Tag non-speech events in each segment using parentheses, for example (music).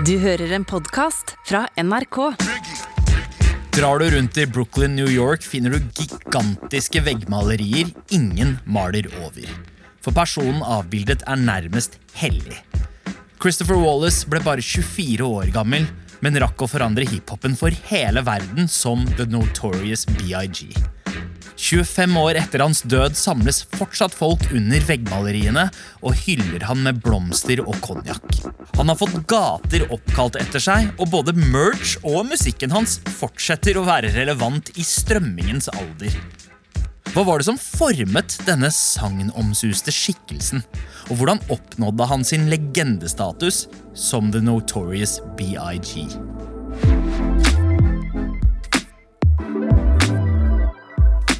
Du hører en podkast fra NRK. Drar du rundt i Brooklyn, New York, finner du gigantiske veggmalerier ingen maler over. For personen avbildet er nærmest hellig. Christopher Wallace ble bare 24 år gammel, men rakk å forandre hiphopen for hele verden som The Notorious BIG. 25 år etter hans død samles fortsatt folk under veggmaleriene og hyller han med blomster og konjakk. Han har fått gater oppkalt etter seg, og både merch og musikken hans fortsetter å være relevant i strømmingens alder. Hva var det som formet denne sagnomsuste skikkelsen? Og hvordan oppnådde han sin legendestatus som The Notorious BIG?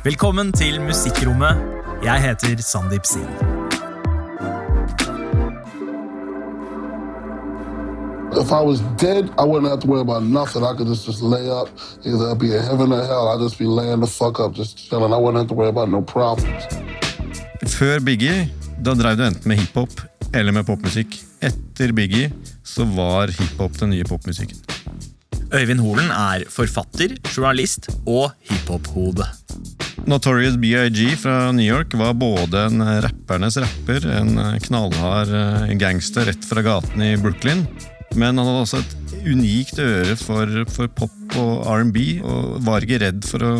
Velkommen til Musikkrommet. Jeg heter Sandeep Sin. If I was dead, I wouldn't have to worry about nothing. I could just, just lay up. Either I'd be in heaven or hell. I'd just be laying the fuck up, just chilling. I wouldn't have to worry about no problems. Før Biggie, da drev du enten med hiphop eller med popmusikk. Etter Biggie så var hiphop den nye popmusikken. Øyvind Holen er forfatter, journalist og hiphop-hode. Notorious BIG fra New York var både en rappernes rapper, en knallhard eh, gangster rett fra gaten i Brooklyn, men han hadde også et unikt øre for, for pop og R&B, og var ikke redd for å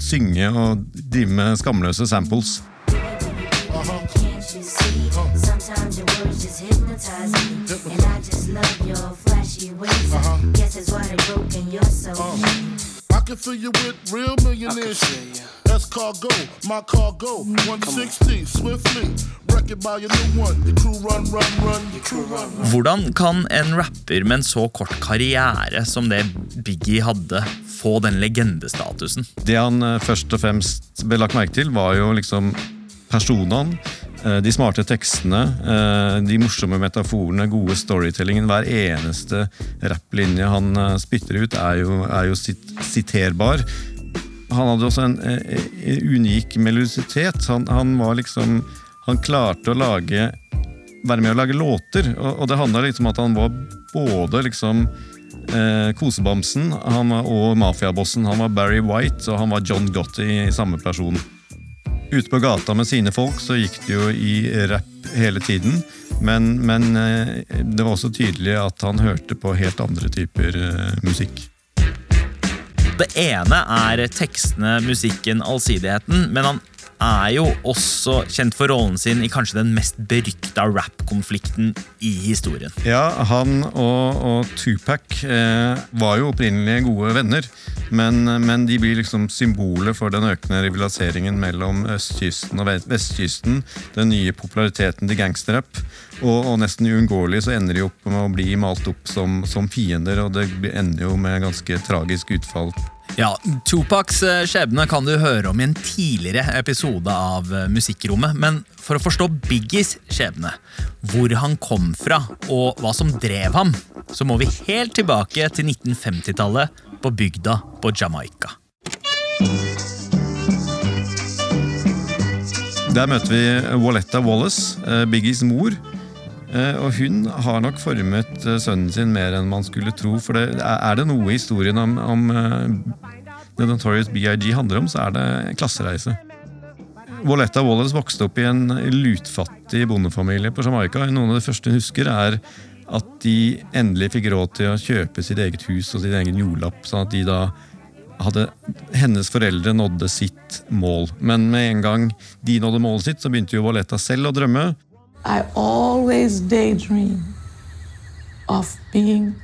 synge og drive med skamløse samples. Can't you can fill you with real millionaire shit. That's cargo, my cargo. 160, swiftly. Wreck it by your new one. Your crew run, run, run. Your crew run, run. Hvordan kan en rapper med en så kort karriere som det Biggie hadde, få den legendestatusen? Det han eh, først og fremst ble lagt merke til, var jo liksom personene, de smarte tekstene, eh, de morsomme metaforene, gode storytellingen. Hver eneste rapplinje han eh, spytter ut, er jo, er jo sit siterbar. Han hadde også en eh, eh, unik melodisitet. Han, han var liksom Han klarte å lage være med å lage låter, og, og det handla liksom om at han var både liksom eh, kosebamsen han var, og mafiabossen. Han var Barry White, og han var John Gotti i samme person. Ute på gata med sine folk så gikk det jo i rapp hele tiden. Men, men eh, det var også tydelig at han hørte på helt andre typer eh, musikk. Det ene er tekstene, musikken, allsidigheten, men han er jo også kjent for rollen sin i kanskje den mest berykta rap-konflikten i historien. Ja, han og, og Tupac eh, var jo opprinnelig gode venner. Men, men de blir liksom symbolet for den økende rivaliseringen mellom østkysten og vestkysten. Den nye populariteten til gangsterrap. Og, og nesten uunngåelig så ender de opp med å bli malt opp som, som fiender, og det ender jo med ganske tragisk utfall. Ja, Tupacs eh, skjebne kan du høre om i en tidligere episode av eh, Musikkrommet, men for å forstå Biggies skjebne, hvor han kom fra og hva som drev ham, så må vi helt tilbake til 1950-tallet på bygda på Jamaica. Der møter vi Walletta Wallace, eh, Biggies mor. Eh, Og hun har nok formet eh, sønnen sin mer enn man skulle tro. For det, er det noe historien om, om eh, The Notorious BIG handler om, så er det klassereise. Walletta Wallace vokste opp i en lutfattig bondefamilie på Jamaica. Noen av det første hun husker, er at de endelig fikk råd til å kjøpe sitt eget hus og sin egen jordlapp. sånn at de da hadde hennes foreldre nådde sitt mål. Men med en gang de nådde målet sitt, så begynte jo Walletta selv å drømme. I always daydream of being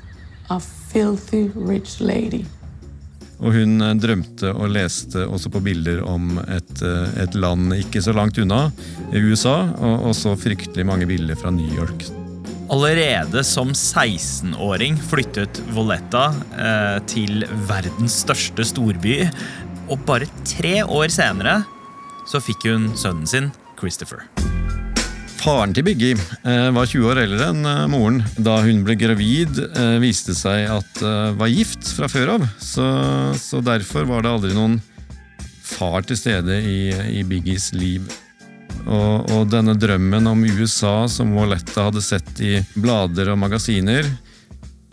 a filthy rich lady. Og hun eh, drømte og leste også på bilder om et, eh, et land ikke så langt unna, i USA, og så fryktelig mange bilder fra New York. Allerede som 16-åring flyttet Voletta eh, til verdens største storby, og bare tre år senere så fikk hun sønnen sin, Christopher. Faren til Biggie eh, var 20 år eldre enn eh, moren. Da hun ble gravid, eh, viste seg at eh, var gift fra før av. Så, så derfor var det aldri noen far til stede i, i Biggies liv. Og, og denne drømmen om USA som Walletta hadde sett i blader og magasiner,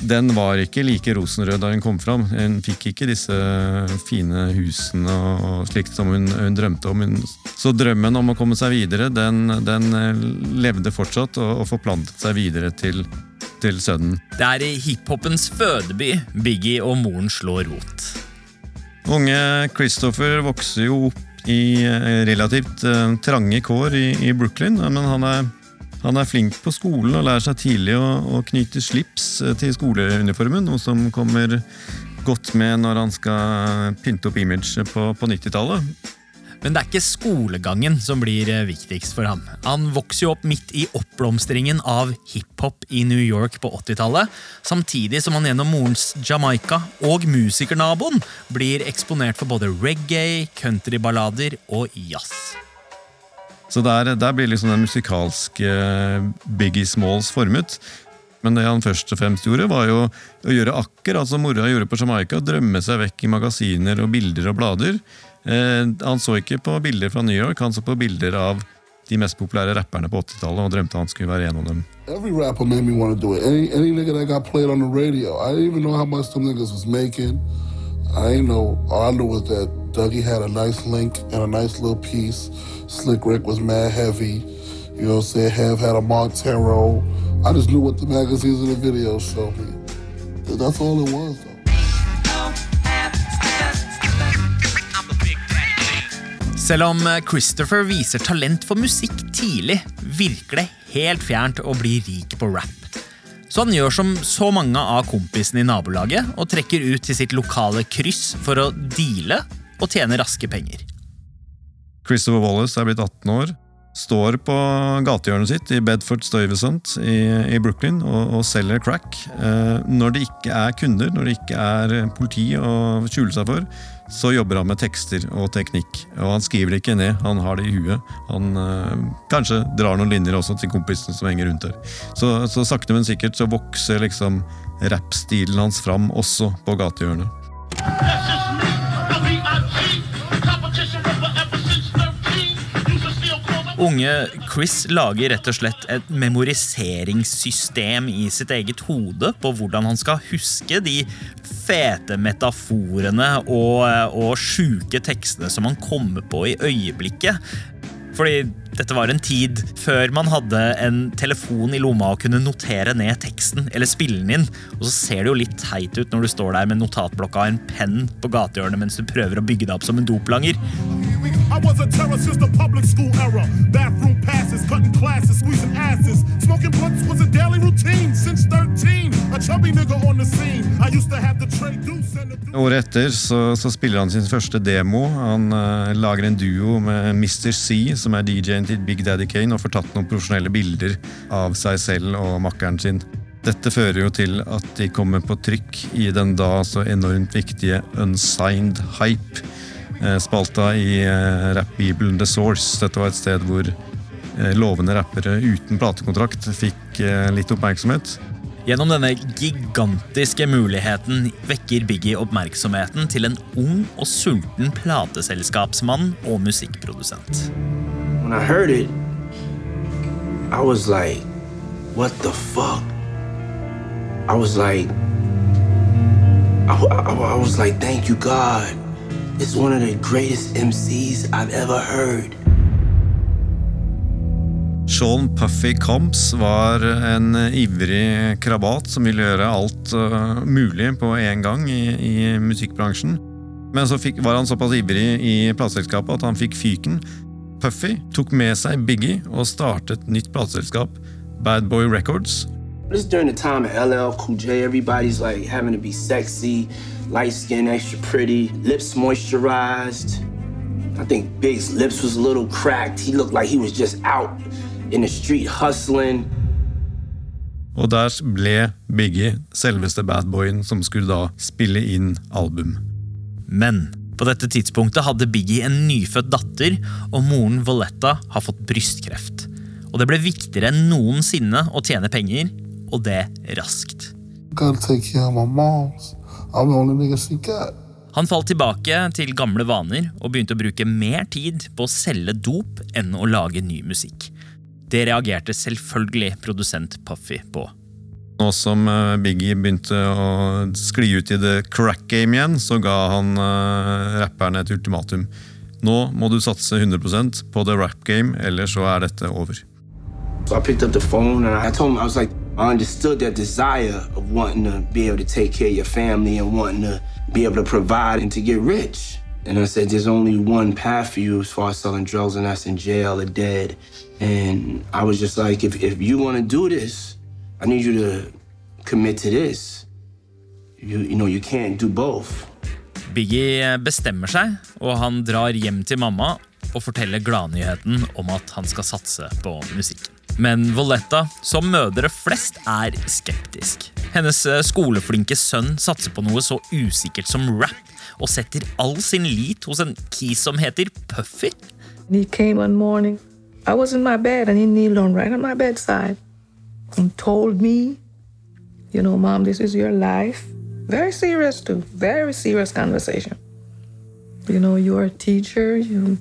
den var ikke like rosenrød da hun kom fram. Hun fikk ikke disse fine husene og slikt som hun, hun drømte om. Hun, så drømmen om å komme seg videre, den, den eh, levde fortsatt og, og forplantet seg videre til, til sønnen. Det er i hiphopens fødeby Biggie og moren slår rot. Unge Christopher vokser jo opp i eh, relativt eh, trange kår i, i Brooklyn, men han er, han er flink på skolen og lærer seg tidlig å, å knyte slips eh, til skoleuniformen, noe som kommer godt med når han skal pynte opp imaget på, på 90-tallet. Men det er ikke skolegangen som blir eh, viktigst for ham. Han vokser jo opp midt i oppblomstringen av hiphop i New York på 80-tallet, samtidig som han gjennom morens Jamaica og musikernaboen blir eksponert for både reggae, countryballader og jazz. Så der, der blir liksom den musikalske eh, Biggie Smalls formet. Men det han først og fremst gjorde, var jo å gjøre akkurat som mora gjorde på Jamaica. Drømme seg vekk i magasiner og bilder og blader. Eh, han så ikke på bilder fra New York, han så på bilder av de mest populære rapperne på 80-tallet og drømte han skulle være en av dem. Every rapper made me want to do it. Any nigga that got played on the radio, I didn't even know how much them niggas was making. I didn't know. All I knew was that Dougie had a nice link and a nice little piece. Slick Rick was mad heavy. You know what I'm saying? Have had a Montero. I just knew what the magazines and the videos showed me. That's all it was, though. Selv om eh, Christopher viser talent for musikk tidlig, virker det helt fjernt å bli rik på rap. Så han gjør som så mange av kompisene i nabolaget og trekker ut til sitt lokale kryss for å deale og tjene raske penger. Christopher Wallace er blitt 18 år, står på gatehjørnet sitt i Bedford Stuyvesant i, i Brooklyn og, og selger crack. Eh, når det ikke er kunder, når det ikke er politi å skjule seg for, så jobber han med tekster og teknikk. Og han skriver det ikke ned, han har det i huet. Han øh, kanskje drar noen linjer også til kompisene som henger rundt der. Så, så sakte, men sikkert så vokser liksom rappstilen hans fram også på gatehjørnet. Unge Chris lager rett og slett et memoriseringssystem i sitt eget hode på hvordan han skal huske de fete metaforene og, og sjuke tekstene som han kommer på i øyeblikket. Fordi dette var en tid før man hadde en telefon i lomma og kunne notere ned teksten eller spille den inn. Og så ser det jo litt teit ut når du står der med notatblokka og en penn på gatehjørnet mens du prøver å bygge deg opp som en doplanger. I was a terror since the public school era. Bathroom passes, cutting classes, squeezing asses. Smoking blunts was a daily routine since 13. A chubby nigga on the scene. I used to have the tray deuce and the. Året etter så, så spiller han sin første demo. Han uh, lager en duo med Mr. C, som er DJ-en til Big Daddy Kane, og får tatt noen profesjonelle bilder av seg selv og makkeren sin. Dette fører jo til at de kommer på trykk i den da så enormt viktige Unsigned Hype. eh, Spalta i eh, rappbibelen The Source. Dette var et sted hvor eh, lovende rappere uten platekontrakt fikk litt oppmerksomhet. Gjennom denne gigantiske muligheten vekker Biggie oppmerksomheten til en ung og sulten plateselskapsmann og musikkprodusent. When I heard it, I was like, what the fuck? I was like, I, I, I was like, thank you, God. It's one of the greatest MCs I've ever heard. Sean Puffy Combs var en ivrig krabat som ville gjøre alt øh, mulig på en gang i, i musikkbransjen. Men så fikk, var han såpass ivrig i plateselskapet at han fikk fyken. Puffy tok med seg Biggie og startet nytt plateselskap, Bad Boy Records. This during the time of LL Cool J. Everybody's like having to be sexy, light skin, extra pretty, lips moisturized. I think Big's lips was a little cracked. He looked like he was just out in the street hustling. Og der ble Biggie selveste badboyen som skulle da spille inn album. Men på dette tidspunktet hadde Biggie en nyfødt datter, og moren Voletta har fått brystkreft. Og det ble viktigere enn noensinne å tjene penger, og det raskt. Han falt tilbake til gamle vaner og begynte å bruke mer tid på å selge dop enn å lage ny musikk. Det reagerte selvfølgelig produsent Puffy på. Nå som eh, Biggie begynte å skli ut i the crack game igjen, så ga han eh, rapperne et ultimatum. Nå må du satse 100% på the rap game, eller så er dette over. So I picked up the phone and I told him, I was like, I understood that desire of wanting to be able to take care of your family and wanting to be able to provide and to get rich. And I said, there's only one path for you as far as selling drugs, and that's in jail or dead. And I was just like, if, if you want to do this, I need you to commit to this. You, you know, you can't do both. Biggie bestemmer seg, og han drar hjem til mamma og forteller gladnyheten om at han skal satse på musikken. Men Voletta, som mødre flest, er skeptisk. Hennes eh, skoleflinke sønn satser på noe så usikkert som rap, og setter all sin lit hos en kis som heter Puffy. He came one morning. I was in my bed and he kneeled on right on my bedside and told me, you know, mom, this is your life. Very serious too. Very serious conversation. You know, you're a teacher, you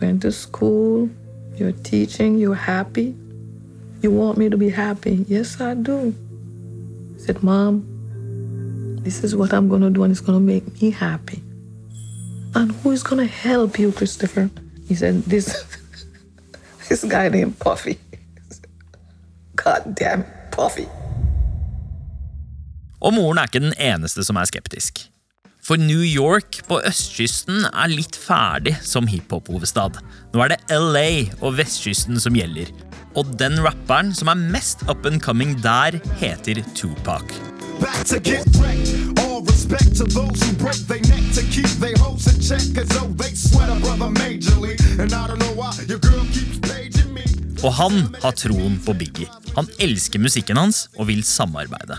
went to school, you're teaching, you're happy. You want me to be happy? Yes, I do. I said, Mom, this is what I'm gonna do and it's gonna make me happy. And who is gonna help you, Christopher? He said, This (laughs) this guy named Puffy. God damn Puffy. Og moren er ikke den eneste som er skeptisk. For New York på østkysten er litt ferdig som hiphop-hovedstad. Nå er det LA og vestkysten som gjelder. Og den rapperen som er mest up and coming der, heter Tupac. check. Cause oh, they sweat a brother majorly. And I don't know why your girl keeps paging. Og han har troen på Biggie. Han elsker musikken hans og vil samarbeide.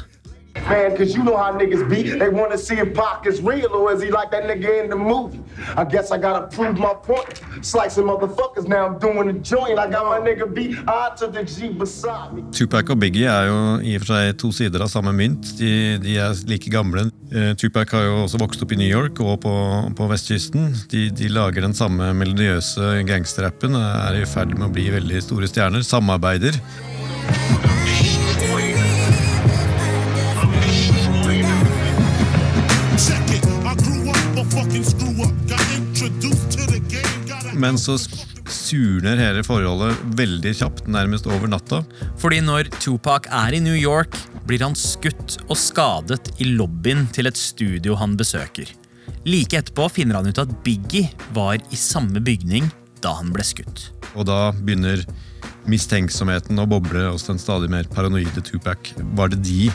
Man, cause you know how niggas be. They wanna see if Pac is real or is he like that nigga in the movie? I guess I gotta prove my point. Slicing motherfuckers now I'm doing the joint. I got my nigga beat I to the G beside me. Tupac og Biggie er jo i og for seg to sider av samme mynt. De, de er like gamle. Eh, Tupac har jo også vokst opp i New York og på, på vestkysten. De, de lager den samme melodiøse gangsterrappen. Er i ferd med å bli veldig store stjerner. Samarbeider. Men så surner hele forholdet veldig kjapt, nærmest over natta. Fordi når Tupac er i New York, blir han skutt og skadet i lobbyen til et studio han besøker. Like etterpå finner han ut at Biggie var i samme bygning da han ble skutt. Og da begynner mistenksomheten å boble hos den stadig mer paranoide Tupac. Var det de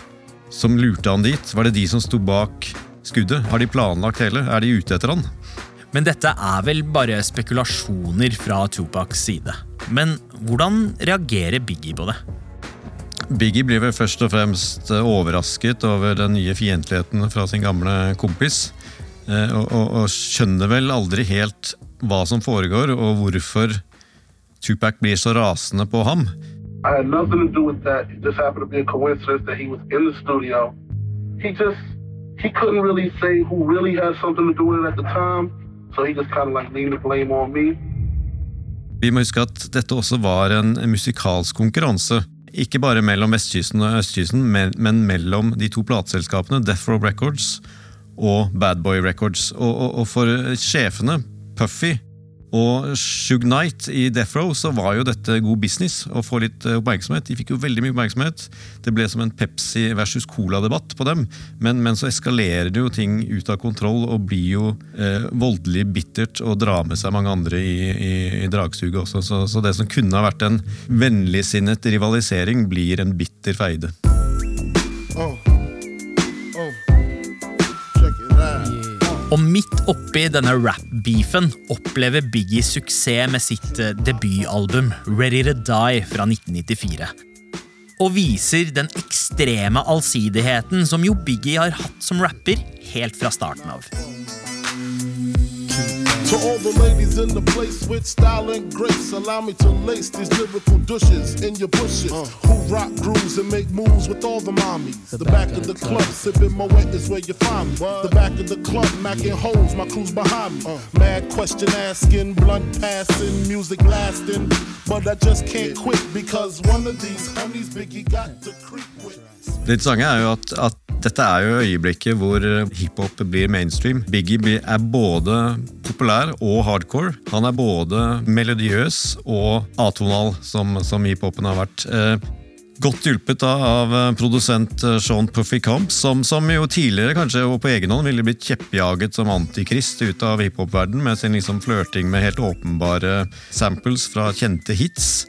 som lurte han dit? Var det de som sto bak skuddet? Har de planlagt hele? Er de ute etter han? Men dette er vel bare spekulasjoner fra Tupacs side. Men hvordan reagerer Biggie på det? Biggie blir vel først og fremst eh, overrasket over den nye fiendtligheten fra sin gamle kompis. eh, Og, og, og skjønner vel aldri helt hva som foregår, og hvorfor Tupac blir så rasende på ham. I had nothing to do with that. It just happened to be a coincidence that he was in the studio. He just he couldn't really say who really had something to do with it at the time, Vi må huske at dette også var en musikalsk konkurranse. Ikke bare mellom vestkysten og østkysten, men mellom de to plateselskapene, Death Row Records og Bad Boy Records. Og, og, og for sjefene, Puffy og Shug Knight i Death Row, så var jo dette god business å få litt eh, oppmerksomhet. De fikk jo veldig mye oppmerksomhet. Det ble som en Pepsi versus Cola-debatt på dem. Men, men så eskalerer det jo ting ut av kontroll og blir jo eh, voldelig bittert og drar med seg mange andre i, i, i dragsuget også. Så, så det som kunne ha vært en vennligsinnet rivalisering, blir en bitter feide. Oh. Og midt oppi denne rap-beefen opplever Biggie suksess med sitt eh, debutalbum Ready to Die fra 1994. Og viser den ekstreme allsidigheten som jo Biggie har hatt som rapper helt fra starten av. To all the ladies in the place with style and grace, allow me to lace these lyrical douches in your bushes. Who rock grooves and make moves with all the mommies. The, back, of the club, sipping Moet is where you find me. The back of the club, macking holes, my crew's behind me. Mad question asking, blunt passing, music lasting. But I just can't quit because one of these homies Biggie got to creep with. Det interessante er jo at, at dette er jo øyeblikket hvor hiphop blir mainstream. Biggie er både populær og hardcore. Han er både melodiøs og atonal, som, som hiphopen har vært. Eh, Godt hjulpet da av eh, produsent eh, Sean Puffy Camp, som, som jo tidligere kanskje og på egen hånd ville blitt kjeppjaget som antikrist ut av hiphop-verden med sin liksom flørting med helt åpenbare samples fra kjente hits.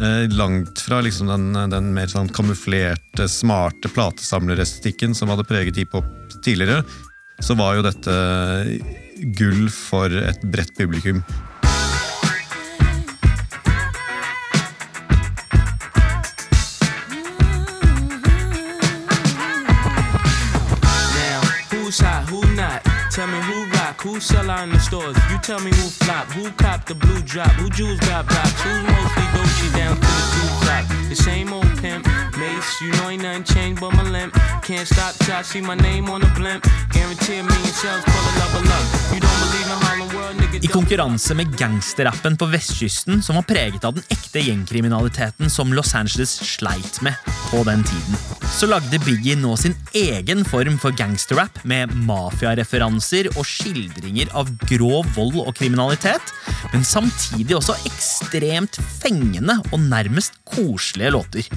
Eh, langt fra liksom den, den mer sånn kamuflerte, smarte platesamlerestetikken som hadde preget hiphop tidligere, så var jo dette gull for et bredt publikum. Who sell out in the stores. You tell me who flop, who cop the blue drop, who jewels got box, who's mostly Dolce down to the tube top. The same old pimp, you know ain't nothing changed but my limp. Can't stop till I see my name on the blimp. Guarantee me million sales, pull a level up. You don't believe in Harlem World, nigga. I konkurranse med gangsterrappen på vestkysten, som var preget av den ekte gjengkriminaliteten som Los Angeles sleit med på den tiden, så lagde Biggie nå sin egen form for gangsterrap med mafiareferanser og skildringer av grov vold og kriminalitet, men samtidig også ekstremt fengende og nærmest koselige låter.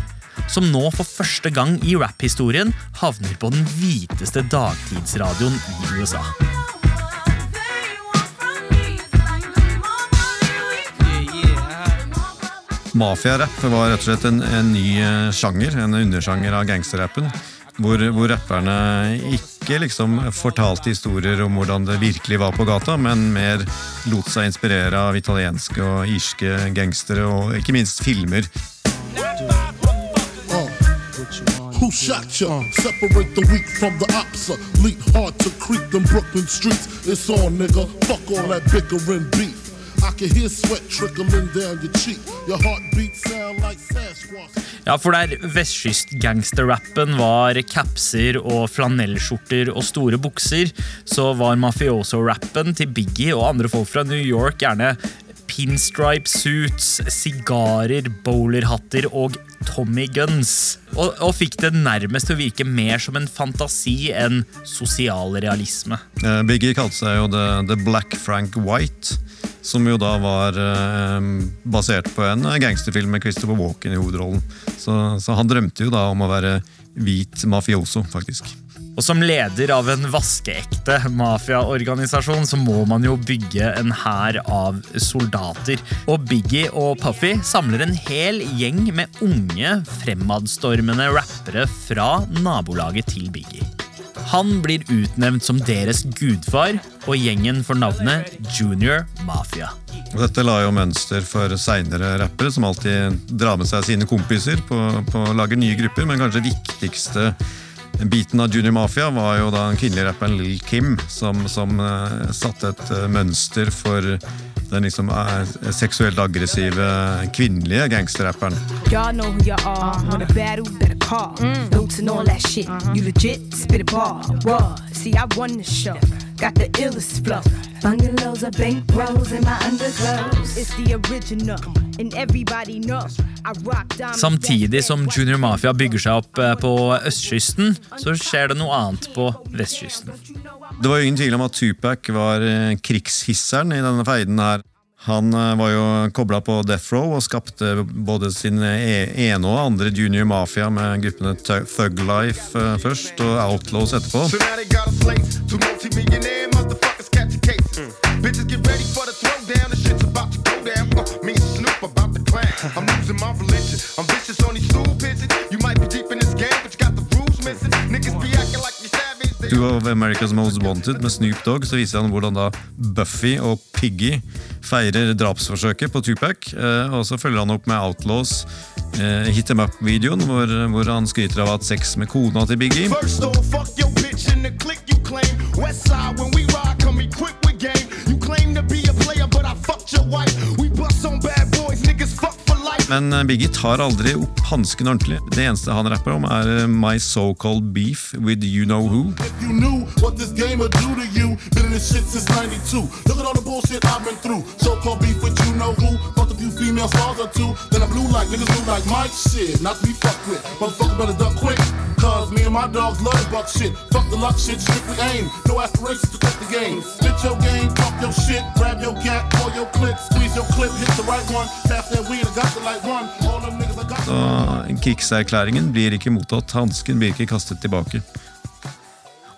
Som nå for første gang i rapphistorien havner på den hviteste dagtidsradioen i USA. Mafiarapp var rett og slett en, en ny eh, sjanger, en undersjanger av gangsterrappen. Hvor, hvor rapperne ikke liksom fortalte historier om hvordan det virkelig var på gata, men mer lot seg inspirere av italienske og irske gangstere, og ikke minst filmer. Who shot ya? Separate the weak from the opsa. Leap hard to creep them Brooklyn streets. It's on, nigga. Fuck all that bickering beef. Ja, for der vestkystgangsterrappen var capser og flanellskjorter og store bukser, så var mafioso-rappen til Biggie og andre folk fra New York gjerne pinstripe suits, sigarer, bowlerhatter og Tommy Guns. Og, og fikk det nærmest til å virke mer som en fantasi enn sosial realisme. Eh, Biggie kalte seg jo The, The Black Frank White, som jo da var eh, basert på en gangsterfilm med Christopher Walken i hovedrollen. Så, så han drømte jo da om å være hvit mafioso, faktisk. Og som leder av en vaskeekte mafiaorganisasjon, så må man jo bygge en hær av soldater. Og Biggie og Puffy samler en hel gjeng med unge, fremadstormende rappere fra nabolaget til Biggie. Han blir utnevnt som deres gudfar, og gjengen får navnet Junior Mafia. Dette la jo mønster for seinere rappere, som alltid drar med seg sine kompiser på, på å lage nye grupper, men kanskje viktigste biten av Junior Mafia var jo da den kvinnelige rapperen Lil Kim, som, som uh, satte et uh, mønster for den liksom uh, seksuelt aggressive kvinnelige gangsterrapperen. Y'all Got the illest flow. Bungalows are bankrolls in my underclothes. It's the original, and everybody knows. Samtidig som Junior Mafia bygger seg opp eh, på østkysten, så skjer det noe annet på vestkysten. Det var ingen tvil om at Tupac var eh, krigshisseren i denne feiden her. Han eh, var jo kobla på Death Row og skapte både sin e- ene og andre junior mafia med gruppene Thug Life eh, først og Outlaws etterpå. So Two of America's Most Wanted med Snoop Dogg så viser han hvordan da Buffy og Piggy feirer drapsforsøket på Tupac. Eh, og så følger han opp med Outlaws, eh, Hit Em Up-videoen, hvor, hvor han skryter av at sex med kona til Biggie. First we ride, come with game. You claim to be a player, but I fucked your wife. We bust on bad boys, Men eh, Biggie tar aldri opp hansken ordentlig. Det eneste han rapper om, er eh, My So-Called Beef with You Know Who. You knew what this game would do to you, been in this shit since 92. Look at all the bullshit I've been through. So called beef with you know who. Cause me and my dogs love buck shit. Fuck the luck shit, strictly aim. No aspirations to cut the game. Spit your game, talk your shit, grab your pull your clip, squeeze your clip, hit the right one. Pass that weed, I got the like Så krigserklæringen blir ikke mottatt. Hansken blir ikke kastet tilbake.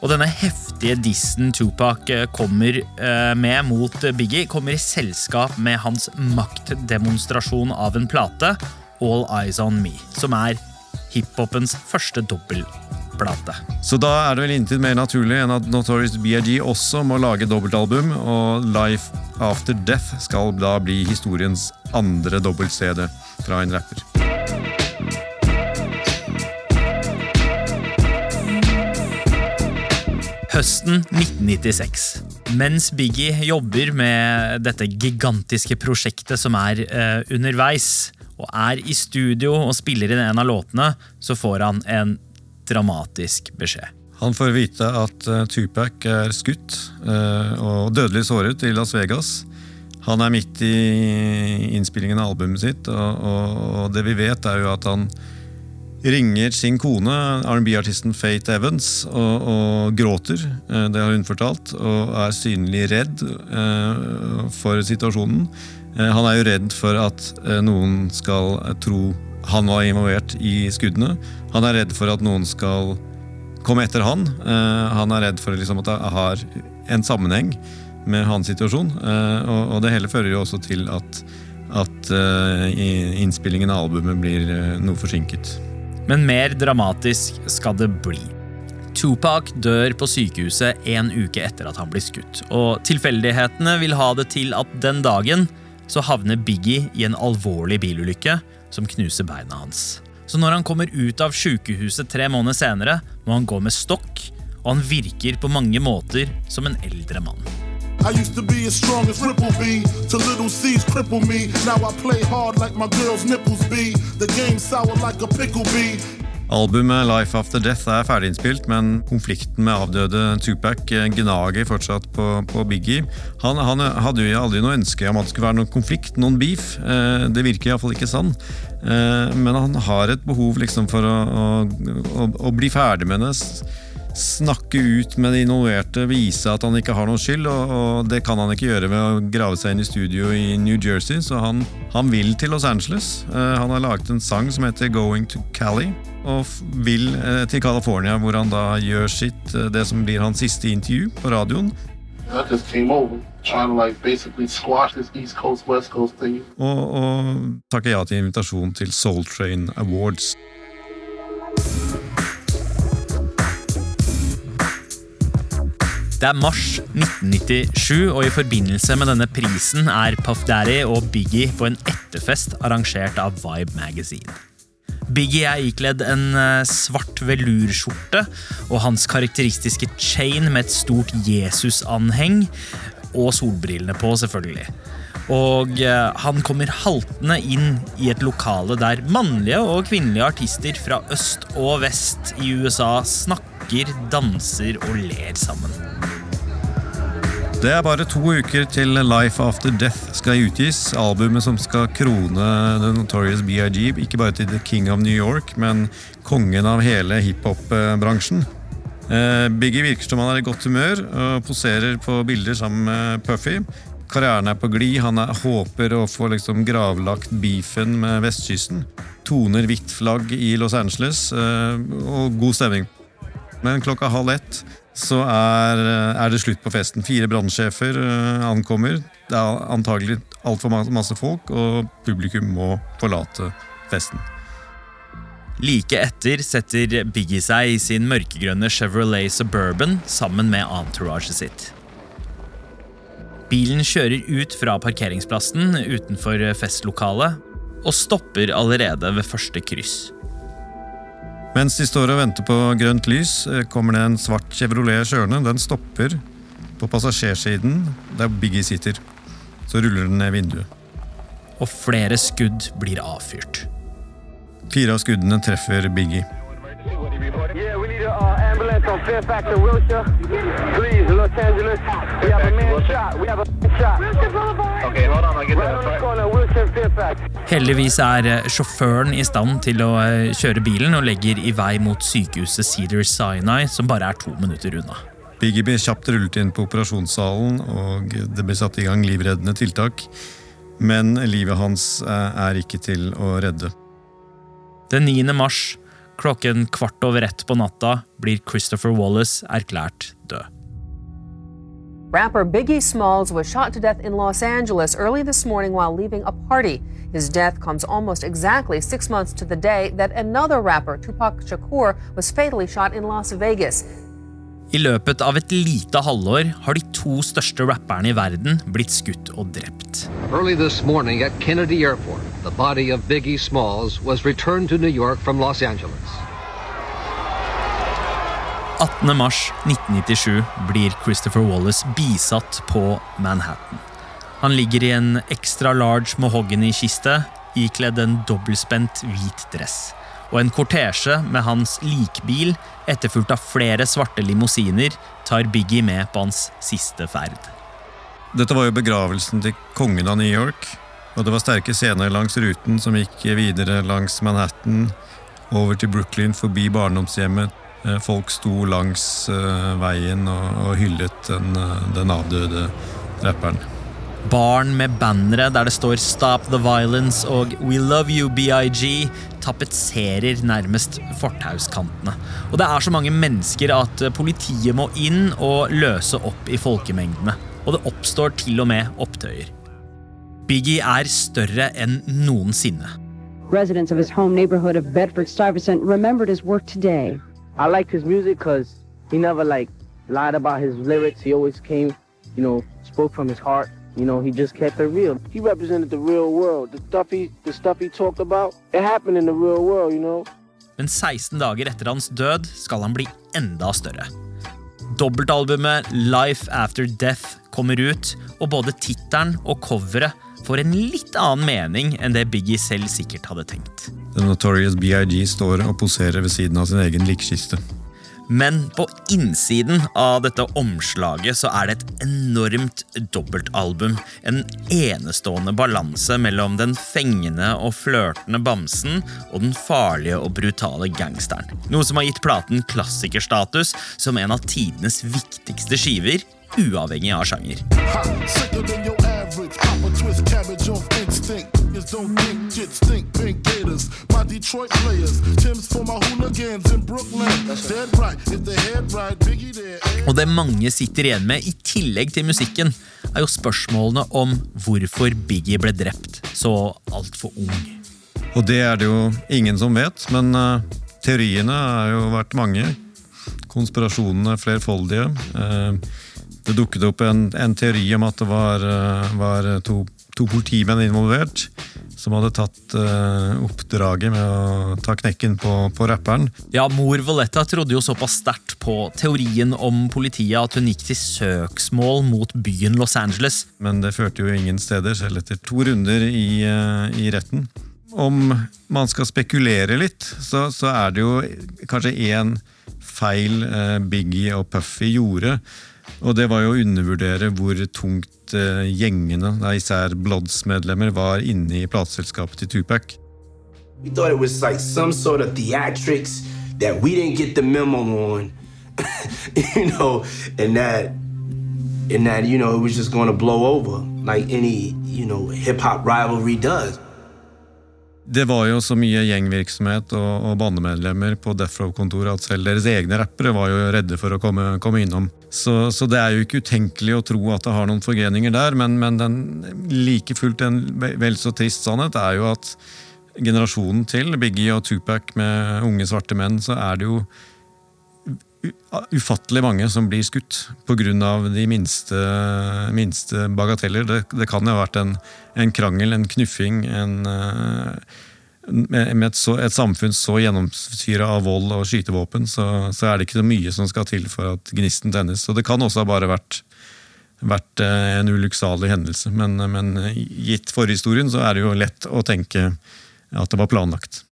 Og denne heftige dissen Tupac eh, kommer eh, med mot Biggie, kommer i selskap med hans maktdemonstrasjon av en plate, All Eyes On Me, som er hiphopens første dobbeltplate. Så da er det vel intet mer naturlig enn at Notorious BIG også må lage dobbeltalbum, og Life After Death skal da bli historiens andre dobbelt-CD fra en rapper. Høsten 1996. Mens Biggie jobber med dette gigantiske prosjektet som er uh, underveis, og er i studio og spiller inn en av låtene, så får han en dramatisk beskjed. Han får vite at eh, Tupac er skutt eh, og dødelig såret i Las Vegas. Han er midt i innspillingen av albumet sitt, og, det vi vet, er jo at han ringer sin kone, R&B-artisten Faith Evans, og, og gråter. Eh, Det har hun fortalt, og er synlig redd for situasjonen. Han er jo redd for at noen skal tro han var involvert i skuddene. Han er redd for at noen skal komme etter han. Eh, Han er redd for liksom, at det har en sammenheng med hans situasjon. Eh, Og, det hele fører jo også til at, at eh, innspillingen av albumet blir noe forsinket. Men mer dramatisk skal det bli. Tupac dør på sykehuset en uke etter at han blir skutt. Og tilfeldighetene vil ha det til at den dagen så havner Biggie i en alvorlig bilulykke som knuser beina hans. Så når han kommer ut av sykehuset tre måneder senere, må han gå med stokk, og han virker på mange måter som en eldre mann. I used to be as strong as Ripple B. To little C's cripple me. Now I play hard like my girl's nipples be. The game sour like a pickle bee. Albumet Life After Death er ferdiginnspilt, men konflikten med avdøde Tupac eh, gnager fortsatt på, på Biggie. Han, han hadde jo aldri noe ønske om at det skulle være noen konflikt, noen beef. Eh, Det virker iallfall ikke sånn. Eh, Men han har et behov liksom for å, å, å, å bli ferdig med det. Snakke ut med de involverte, vise at han ikke har noen skyld. Og, og det kan han ikke gjøre ved å grave seg inn i studio i New Jersey, så han, han vil til Los Angeles. Uh, Han har laget en sang som heter Going to Cali, og vil uh, til California, hvor han da gjør sitt, uh, det som blir hans siste intervju på radioen. Over to like Coast Coast. Og, og takker ja til invitasjonen til Soul Train Awards. Det er mars 1997, og i forbindelse med denne prisen er Puff Daddy og Biggie på en etterfest arrangert av Vibe Magazine. Biggie er ikledd en eh, svart velurskjorte og hans karakteristiske chain med et stort Jesus-anheng, og solbrillene på, selvfølgelig. Og eh, han kommer haltende inn i et lokale der mannlige og kvinnelige artister fra øst og vest i USA snakker, danser og ler sammen. Det er bare to uker til Life After Death skal utgis. Albumet som skal krone The Notorious BIG, ikke bare til The King of New York, men kongen av hele hiphop-bransjen. Eh, Biggie virker som han er i godt humør og poserer på bilder sammen med Puffy. Karrieren er på glid, han er, håper å få liksom gravlagt beefen med vestkysten. Toner hvitt flagg i Los Angeles, eh, og god stemning. Men klokka halv ett så er, er det slutt på festen. Fire brannsjefer eh, ankommer. Det er antagelig altfor ma- masse folk, og publikum må forlate festen. Like etter setter Biggie seg i sin mørkegrønne Chevrolet Suburban sammen med entouraget sitt. Bilen kjører ut fra parkeringsplassen utenfor festlokalet og stopper allerede ved første kryss. Mens de står og venter på grønt lys, eh, kommer det en svart Chevrolet kjørende. Den stopper på passasjersiden der Biggie sitter. Så ruller den ned vinduet. og flere skudd blir avfyrt. Fire av skuddene treffer Biggie. Yeah, we need uh, ambulance on Fairfax and Wilshire. Please, Los Angeles. We have a man shot. We have a man shot. Wilshire Boulevard. Okay, hold on. I'll get right on the corner, Wilshire and Fairfax. Heldigvis er eh, sjåføren i stand til å eh, kjøre bilen og legger i vei mot sykehuset Cedar Sinai, som bare er to minutter unna. Biggie blir kjapt rullet inn på operasjonssalen, og det blir satt i gang livreddende tiltak. Men livet hans eh, er ikke til å redde. Den 9. mars klokken kvart over ett på natta blir Christopher Wallace erklært. Rapper Biggie Smalls was shot to death in Los Angeles early this morning while leaving a party. His death comes almost exactly six months to the day that another rapper, Tupac Shakur, was fatally shot in Las Vegas. I løpet av et lite halvår har de to største rapperne i verden blitt skutt og drept. Early this morning at Kennedy Airport, the body of Biggie Smalls was returned to New York from Los Angeles. 18. mars 1997 blir Christopher Wallace bisatt på Manhattan. Han ligger i en extra large mahogany-kiste, ikledd en dobbeltspent hvit dress. Og en kortesje med hans likbil, etterfulgt av flere svarte limousiner, tar Biggie med på hans siste ferd. Dette var jo begravelsen til kongen av New York, og det var sterke scener langs ruten som gikk videre langs Manhattan, over til Brooklyn, forbi barndomshjemmet. Eh, Folk sto langs eh, veien og, hyllet den, eh, den avdøde rapperen. Barn med bannere der det står 'Stop the Violence' og 'We love you, BIG' tapetserer nærmest fortauskantene. Og det er så mange mennesker at politiet må inn og løse opp i folkemengdene. Og det oppstår til og med opptøyer. Biggie er større enn noensinne. Residents of his home neighborhood of Bedford Stuyvesant remembered his work today. I liked his music because he never like lied about his lyrics. He always came, you know, spoke from his heart. You know, he just kept it real. He represented the real world. The stuff he, the stuff he talked about, it happened in the real world. You know. Men 16 dager etter hans død skal han bli enda større. Dobbeltalbumet Life After Death kommer ut, og både tittelen og coveret får en litt annen mening enn det Biggie selv sikkert hadde tenkt. The Notorious BIG står og poserer ved siden av sin egen likkiste. Men på innsiden av dette omslaget så er det et enormt dobbeltalbum. En enestående balanse mellom den fengende og flørtende bamsen og den farlige og brutale gangsteren. Noe som har gitt platen klassikerstatus som en av tidenes viktigste skiver, uavhengig av sjanger. A twist off instinct. Niggas don't think shit stink. Pink Gators, my Detroit players. Tim's for my hooligans in Brooklyn. Dead right, if they head right, Biggie there. Og det mange sitter igjen med, i tillegg til musikken, er jo spørsmålene om hvorfor Biggie ble drept så altfor ung. Og det er det jo ingen som vet, men eh, teoriene har jo vært mange. Konspirasjonene flerfoldige. Eh, det dukket opp en, en teori om at det var, eh, var to, to politimenn involvert. Som hadde tatt uh, oppdraget med å ta knekken på, på rapperen. Ja, Mor Valletta trodde jo såpass sterkt på teorien om politiet at hun gikk til søksmål mot byen Los Angeles. Men det førte jo ingen steder, selv etter to runder i, uh, i retten. Om man skal spekulere litt, så, så er det jo kanskje én feil uh, Biggie og Puffy gjorde. Og det var jo å undervurdere hvor tungt eh, gjengene, især Bloods-medlemmer, var inne i plateselskapet til Tupac. We thought it was like some sort of theatrics that we didn't get the memo on, (laughs) you know, and that, and that, you know, it was just going to blow over like any, you know, hip hop rivalry does. Det var jo så mye gjengvirksomhet og, og bandemedlemmer på Death Row-kontoret at selv deres egne rappere var jo redde for å komme, komme innom. Så, så det er jo ikke utenkelig å tro at det har noen forgreninger der, men, men den like fullt en ve- vel så trist sannhet er jo at generasjonen til Biggie og Tupac med unge svarte menn, så er det jo ufattelig mange som blir skutt pga. de minste, minste bagateller. Det, det kan jo ha vært en, en krangel, en knuffing, en, eh, med et, så, et samfunn så gjennomsyra av vold og skytevåpen, så, så er det ikke så mye som skal til for at gnisten tennes. Så det kan også ha bare vært vært eh, en ulykksalig hendelse. Men, men gitt forhistorien så er det jo lett å tenke at det var planlagt.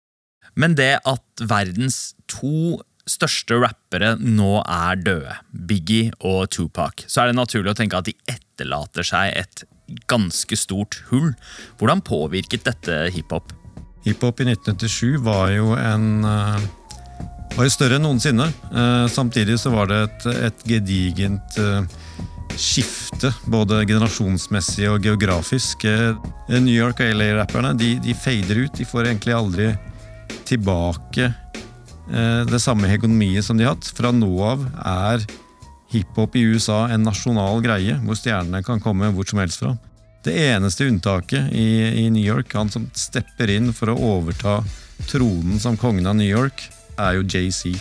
Men det at verdens to største rappere nå er døde, Biggie og Tupac, så er det naturlig å tenke at de etterlater seg et ganske stort hull. Hvordan påvirket dette hiphop? Hiphop i 1997 var jo en eh, var jo større enn noensinne. Eh, samtidig så var det et, et gedigent eh, skifte, både generasjonsmessig og geografisk. New York og LA-rapperne de, de fader ut. De får egentlig aldri tilbake det samme hegemoniet som de har hatt. Fra nå av er hiphop i USA en nasjonal greie, hvor stjernene kan komme hvor som helst fra. Det eneste unntaket i, i New York, han som stepper inn for å overta tronen som kongen av New York, er jo JC,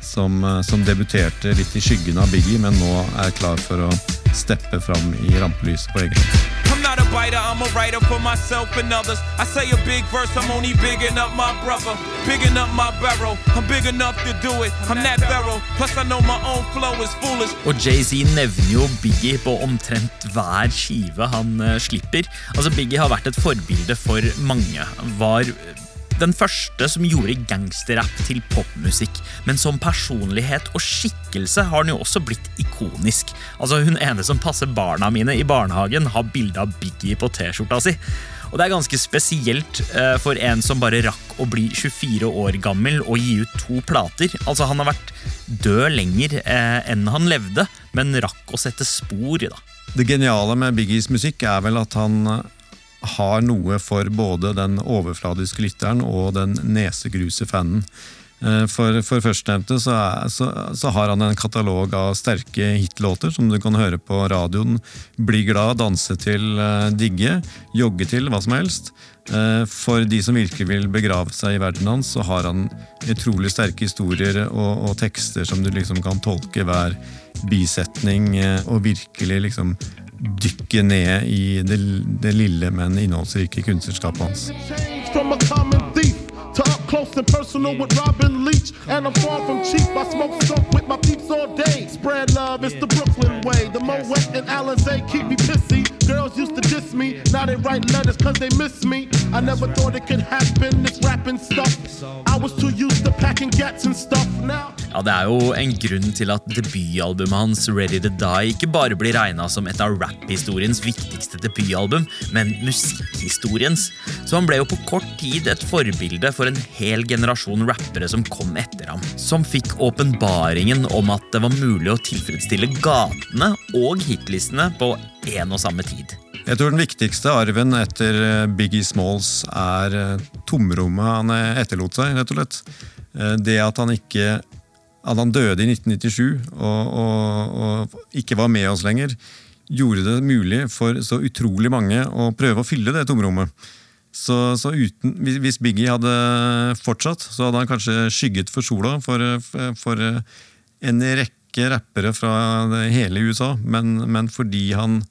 som, eh, som debuterte litt i skyggen av Biggie, men nå er klar for å steppe fram i rampelyset på egen hånd. Biter, I'm a writer for myself and others. I say a big verse, I'm only bigging up my brother, bigging up my barrel. I'm big enough to do it, I'm that barrel. Plus I know my own flow is foolish. Og Jay-Z nevner jo Biggie på omtrent hver skive han uh, slipper. Altså Biggie har vært et forbilde for mange. Var den første som gjorde gangsterrapp til popmusikk. Men som personlighet og skikkelse har han jo også blitt ikonisk. Altså Hun ene som passer barna mine i barnehagen, har bilde av Biggie på T-skjorta si. Og det er ganske spesielt uh, for en som bare rakk å bli 24 år gammel og gi ut to plater. Altså Han har vært død lenger uh, enn han levde, men rakk å sette spor. da. Det geniale med Biggies musikk er vel at han har noe for både den overfladiske lytteren og den nesegruse fanen. Eh, for, for førstnevnte så, så, så, har han en katalog av sterke hitlåter som du kan høre på radioen. Bli glad, danse til, eh, digge, jogge til, hva som helst. Eh, for de som virkelig vil begrave seg i verden hans, så har han utrolig sterke historier og, og tekster som du liksom kan tolke hver bisetning og virkelig liksom dykke ned i det, det lille, men innholdsrike kunstnerskapet hans. close and personal with Robin Leach. And I'm far from cheap. I smoke stuff with my peeps all day. Spread love, it's the Brooklyn way. The Moet and Alizé keep me pissy. Girls used to diss me, now they write letters cause they miss me. I never thought it could happen, this rapping stuff. I was too used to packing gats and stuff now. Ja, Det er jo en grunn til at debutalbumet hans Ready to Die ikke bare blir regna som et av rapphistoriens viktigste debutalbum, men musikkhistoriens. Så han ble jo på kort tid et forbilde for en hel generasjon rappere som kom etter ham. Som fikk åpenbaringen om at det var mulig å tilfredsstille gatene og hitlistene på én og samme tid. Jeg tror den viktigste arven etter eh, Biggie Smalls er eh, tomrommet han etterlot seg, rett og slett. Eh, det at han ikke at han døde i 1997 og, og, og, ikke var med oss lenger, gjorde det mulig for så utrolig mange å prøve å fylle det tomrommet. Så, så uten, hvis Biggie hadde fortsatt, så hadde han kanskje skygget for sola for, for en rekke rappere fra hele USA. Men, men fordi han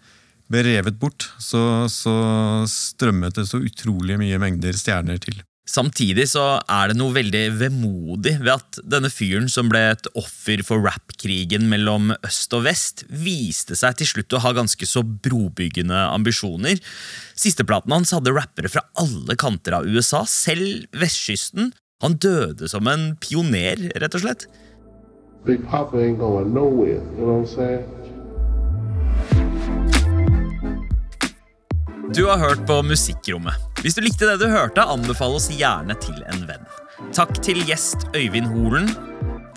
ble revet bort, så, så strømmet det så utrolig mye mengder stjerner til. Samtidig så er det noe veldig vemodig ved at denne fyren som ble et offer for rappkrigen mellom øst og vest, viste seg til slutt å ha ganske så brobyggende ambisjoner. Sisteplaten hans hadde rappere fra alle kanter av USA, selv vestkysten. Han døde som en pioner, rett og slett. Big Papa ain't going nowhere, you know what I'm saying? Du har hørt på Musikkrommet. Hvis du likte det du hørte, anbefal oss gjerne til en venn. Takk til gjest Øyvind Holen.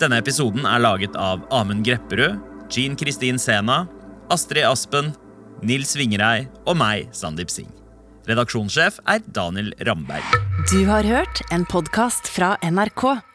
Denne episoden er laget av Amund Grepperud, Jean Kristin Sena, Astrid Aspen, Nils Vingerei og meg, Sandeep Singh. Redaksjonssjef er Daniel Ramberg. Du har hørt en podkast fra NRK.